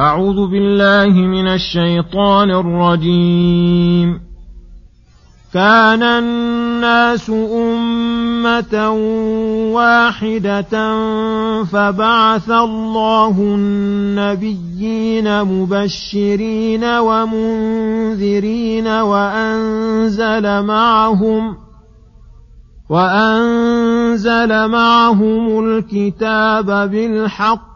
أعوذ بالله من الشيطان الرجيم. كان الناس أمة واحدة فبعث الله النبيين مبشرين ومنذرين وأنزل معهم وأنزل معهم الكتاب بالحق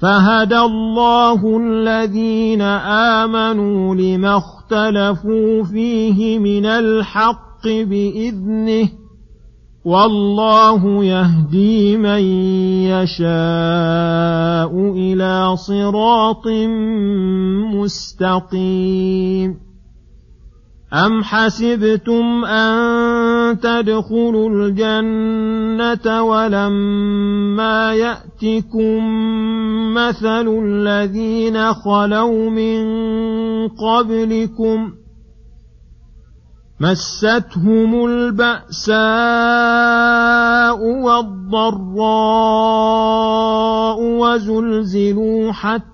فهدى الله الذين آمنوا لما اختلفوا فيه من الحق بإذنه والله يهدي من يشاء إلى صراط مستقيم. أم حسبتم أن تدخلوا الجنة ولما يأتكم مثل الذين خلوا من قبلكم مستهم البأساء والضراء وزلزلوا حتى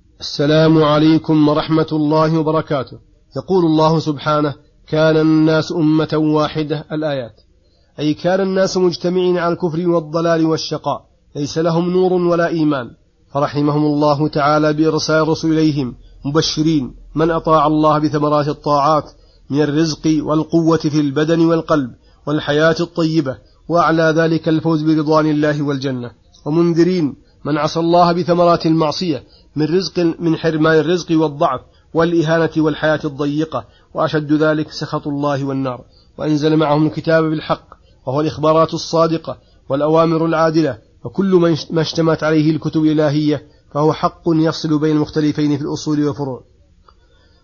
السلام عليكم ورحمة الله وبركاته. يقول الله سبحانه كان الناس أمة واحدة الآيات. أي كان الناس مجتمعين على الكفر والضلال والشقاء. ليس لهم نور ولا إيمان. فرحمهم الله تعالى بإرسال الرسل إليهم مبشرين من أطاع الله بثمرات الطاعات من الرزق والقوة في البدن والقلب والحياة الطيبة وأعلى ذلك الفوز برضوان الله والجنة. ومنذرين من عصى الله بثمرات المعصية من رزق من حرمان الرزق والضعف والإهانة والحياة الضيقة وأشد ذلك سخط الله والنار. وأنزل معهم الكتاب بالحق وهو الإخبارات الصادقة والأوامر العادلة وكل ما اشتمت عليه الكتب الإلهية فهو حق يفصل بين المختلفين في الأصول والفروع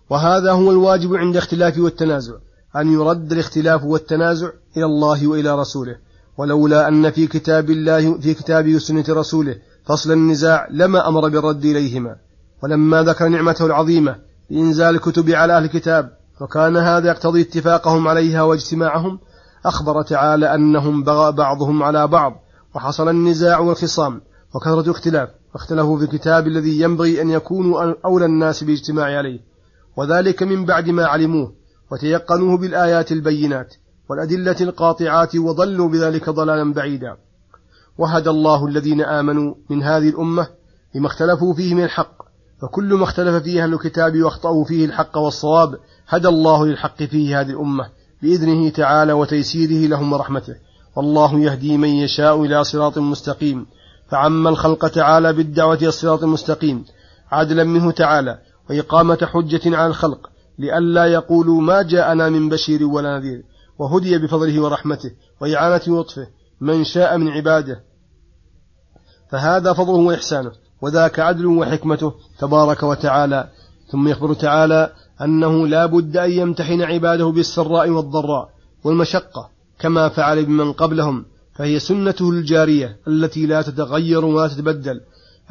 وهذا هو الواجب عند اختلاف والتنازع أن يرد الاختلاف والتنازع إلى الله وإلى رسوله. ولولا أن في كتاب الله في كتابه وسنة رسوله فصل النزاع لما أمر بالرد إليهما ولما ذكر نعمته العظيمة بإنزال الكتب على أهل الكتاب وكان هذا يقتضي اتفاقهم عليها واجتماعهم أخبر تعالى أنهم بغى بعضهم على بعض وحصل النزاع والخصام وكثرة الاختلاف فاختلفوا في الكتاب الذي ينبغي أن يكونوا أولى الناس بالاجتماع عليه وذلك من بعد ما علموه وتيقنوه بالآيات البينات والأدلة القاطعات وضلوا بذلك ضلالا بعيدا. وهدى الله الذين آمنوا من هذه الأمة لما اختلفوا فيه من الحق. فكل ما اختلف فيه أهل الكتاب واخطأوا فيه الحق والصواب هدى الله للحق فيه هذه الأمة بإذنه تعالى وتيسيره لهم ورحمته. والله يهدي من يشاء إلى صراط مستقيم. فعم الخلق تعالى بالدعوة إلى الصراط المستقيم. عدلا منه تعالى. وإقامة حجة على الخلق. لئلا يقولوا ما جاءنا من بشير ولا نذير. وهدي بفضله ورحمته. وإعانة لطفه. من شاء من عباده. فهذا فضله وإحسانه وذاك عدل وحكمته تبارك وتعالى. ثم يخبر تعالى أنه لا بد أن يمتحن عباده بالسراء والضراء والمشقة كما فعل بمن قبلهم. فهي سنته الجارية التي لا تتغير ولا تتبدل.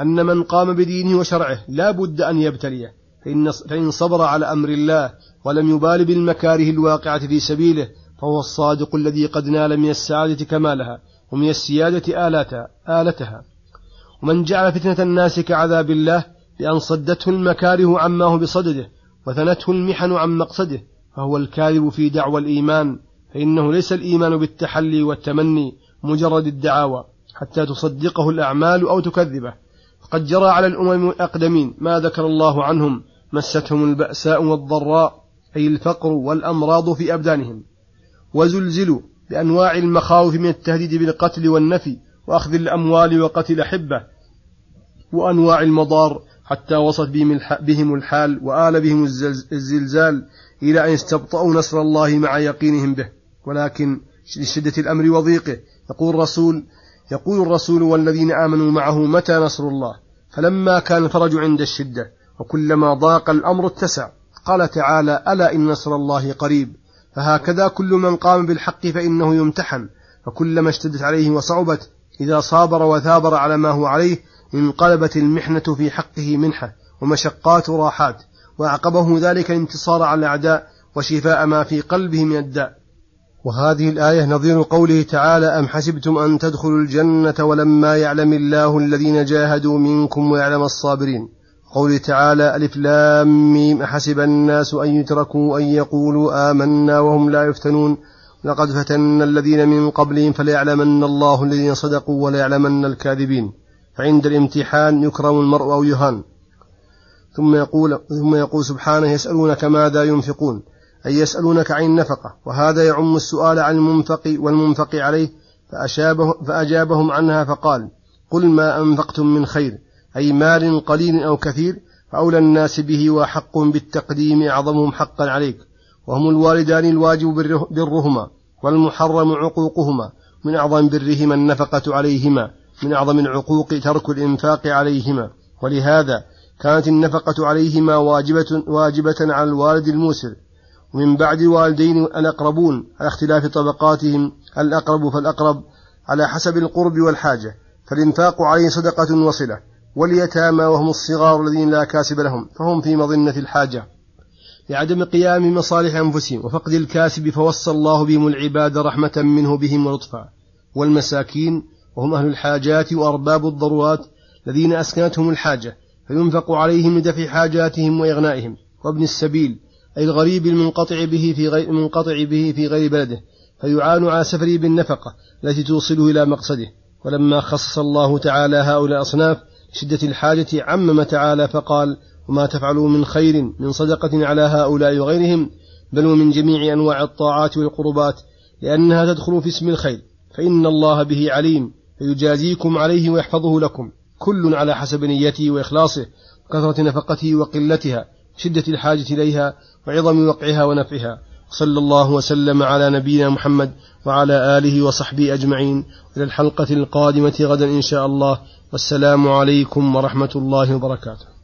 أن من قام بدينه وشرعه لا بد أن يبتليه. فإن, فإن صبر على أمر الله ولم يبال بالمكاره الواقعة في سبيله فهو الصادق الذي قد نال من السعادة كمالها ومن السيادة آلاتها آلتها. ومن جعل فتنة الناس كعذاب الله بأن صدته المكاره عما هو بصدده وثنته المحن عن مقصده فهو الكاذب في دعوى الإيمان فإنه ليس الإيمان بالتحلي والتمني مجرد الدعاوى حتى تصدقه الأعمال أو تكذبه. فقد جرى على الأمم الأقدمين ما ذكر الله عنهم مستهم البأساء والضراء أي الفقر والأمراض في أبدانهم. وزلزلوا بأنواع المخاوف من التهديد بالقتل والنفي وأخذ الأموال وقتل حبة وأنواع المضار حتى وصلت بهم الحال وآل بهم الزلزال إلى أن استبطأوا نصر الله مع يقينهم به. ولكن لشدة الأمر وضيقه يقول الرسول يقول الرسول والذين آمنوا معه متى نصر الله؟ فلما كان الفرج عند الشدة وكلما ضاق الأمر اتسع قال تعالى ألا إن نصر الله قريب؟ فهكذا كل من قام بالحق فإنه يمتحن فكلما اشتدت عليه وصعبت إذا صابر وثابر على ما هو عليه انقلبت المحنة في حقه منحة ومشقات راحات وأعقبه ذلك الانتصار على الأعداء وشفاء ما في قلبه من الداء. وهذه الآية نظير قوله تعالى أم حسبتم أن تدخلوا الجنة ولما يعلم الله الذين جاهدوا منكم ويعلم الصابرين. قوله تعالى ألف لام ميم أحسب الناس أن يتركوا أن يقولوا آمنا وهم لا يفتنون. لقد فتنا الذين من قبلهم فليعلمن الله الذين صدقوا وليعلمن الكاذبين. فعند الامتحان يكرم المرء أو يهان. ثم يقول ثم يقول سبحانه يسألونك ماذا ينفقون؟ أي يسألونك عن النفقة. وهذا يعم السؤال عن المنفق والمنفق عليه فأشابه فأجابهم عنها فقال قل ما أنفقتم من خير. أي مال قليل أو كثير فأولى الناس به وحق بالتقديم أعظمهم حقا عليك. وهم الوالدان الواجب برهما والمحرم عقوقهما. من أعظم برهما النفقة عليهما من أعظم العقوق ترك الإنفاق عليهما. ولهذا كانت النفقة عليهما واجبة, واجبة على الوالد الموسر. ومن بعد الوالدين الأقربون على اختلاف طبقاتهم الأقرب فالأقرب على حسب القرب والحاجة. فالإنفاق عليه صدقة وصلة. واليتامى وهم الصغار الذين لا كاسب لهم فهم في مظنة الحاجة. لعدم قيام مصالح أنفسهم وفقد الكاسب فوصى الله بهم العباد رحمة منه بهم ولطفا. والمساكين وهم أهل الحاجات وأرباب الضرورات الذين أسكنتهم الحاجة فينفق عليهم لدفع حاجاتهم وإغنائهم. وابن السبيل أي الغريب المنقطع به في غير المنقطع به في غير بلده فيعان على سفره بالنفقة التي توصله إلى مقصده. ولما خصص الله تعالى هؤلاء الأصناف شدة الحاجة عمم تعالى فقال وما تفعلوا من خير من صدقة على هؤلاء وغيرهم بل ومن جميع أنواع الطاعات والقربات لأنها تدخل في اسم الخير فإن الله به عليم فيجازيكم عليه ويحفظه لكم كل على حسب نيته وإخلاصه وكثرة نفقته وقلتها شدة الحاجة إليها وعظم وقعها ونفعها صلى الله وسلم على نبينا محمد وعلى آله وصحبه أجمعين. إلى الحلقة القادمة غدا إن شاء الله. والسلام عليكم ورحمة الله وبركاته.